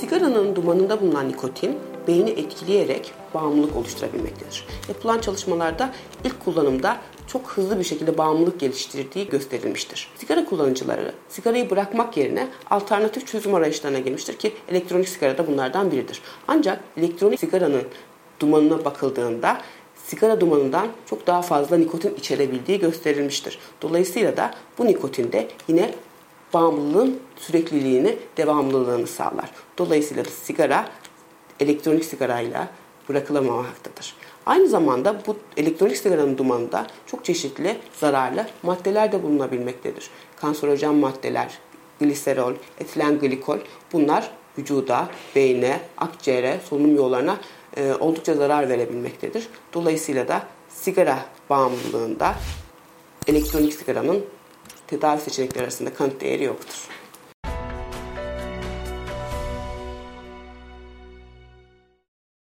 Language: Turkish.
Sigaranın dumanında bulunan nikotin beyni etkileyerek bağımlılık oluşturabilmektedir. Yapılan çalışmalarda ilk kullanımda çok hızlı bir şekilde bağımlılık geliştirdiği gösterilmiştir. Sigara kullanıcıları sigarayı bırakmak yerine alternatif çözüm arayışlarına girmiştir ki elektronik sigara da bunlardan biridir. Ancak elektronik sigaranın dumanına bakıldığında sigara dumanından çok daha fazla nikotin içerebildiği gösterilmiştir. Dolayısıyla da bu nikotin de yine bağımlılığın sürekliliğini, devamlılığını sağlar. Dolayısıyla sigara elektronik sigarayla bırakılamamaktadır. Aynı zamanda bu elektronik sigaranın dumanında çok çeşitli zararlı maddeler de bulunabilmektedir. Kanserojen maddeler, gliserol, etilen glikol bunlar vücuda, beyne, akciğere, solunum yollarına e, oldukça zarar verebilmektedir. Dolayısıyla da sigara bağımlılığında elektronik sigaranın tedavi seçenekleri arasında kanıt değeri yoktur.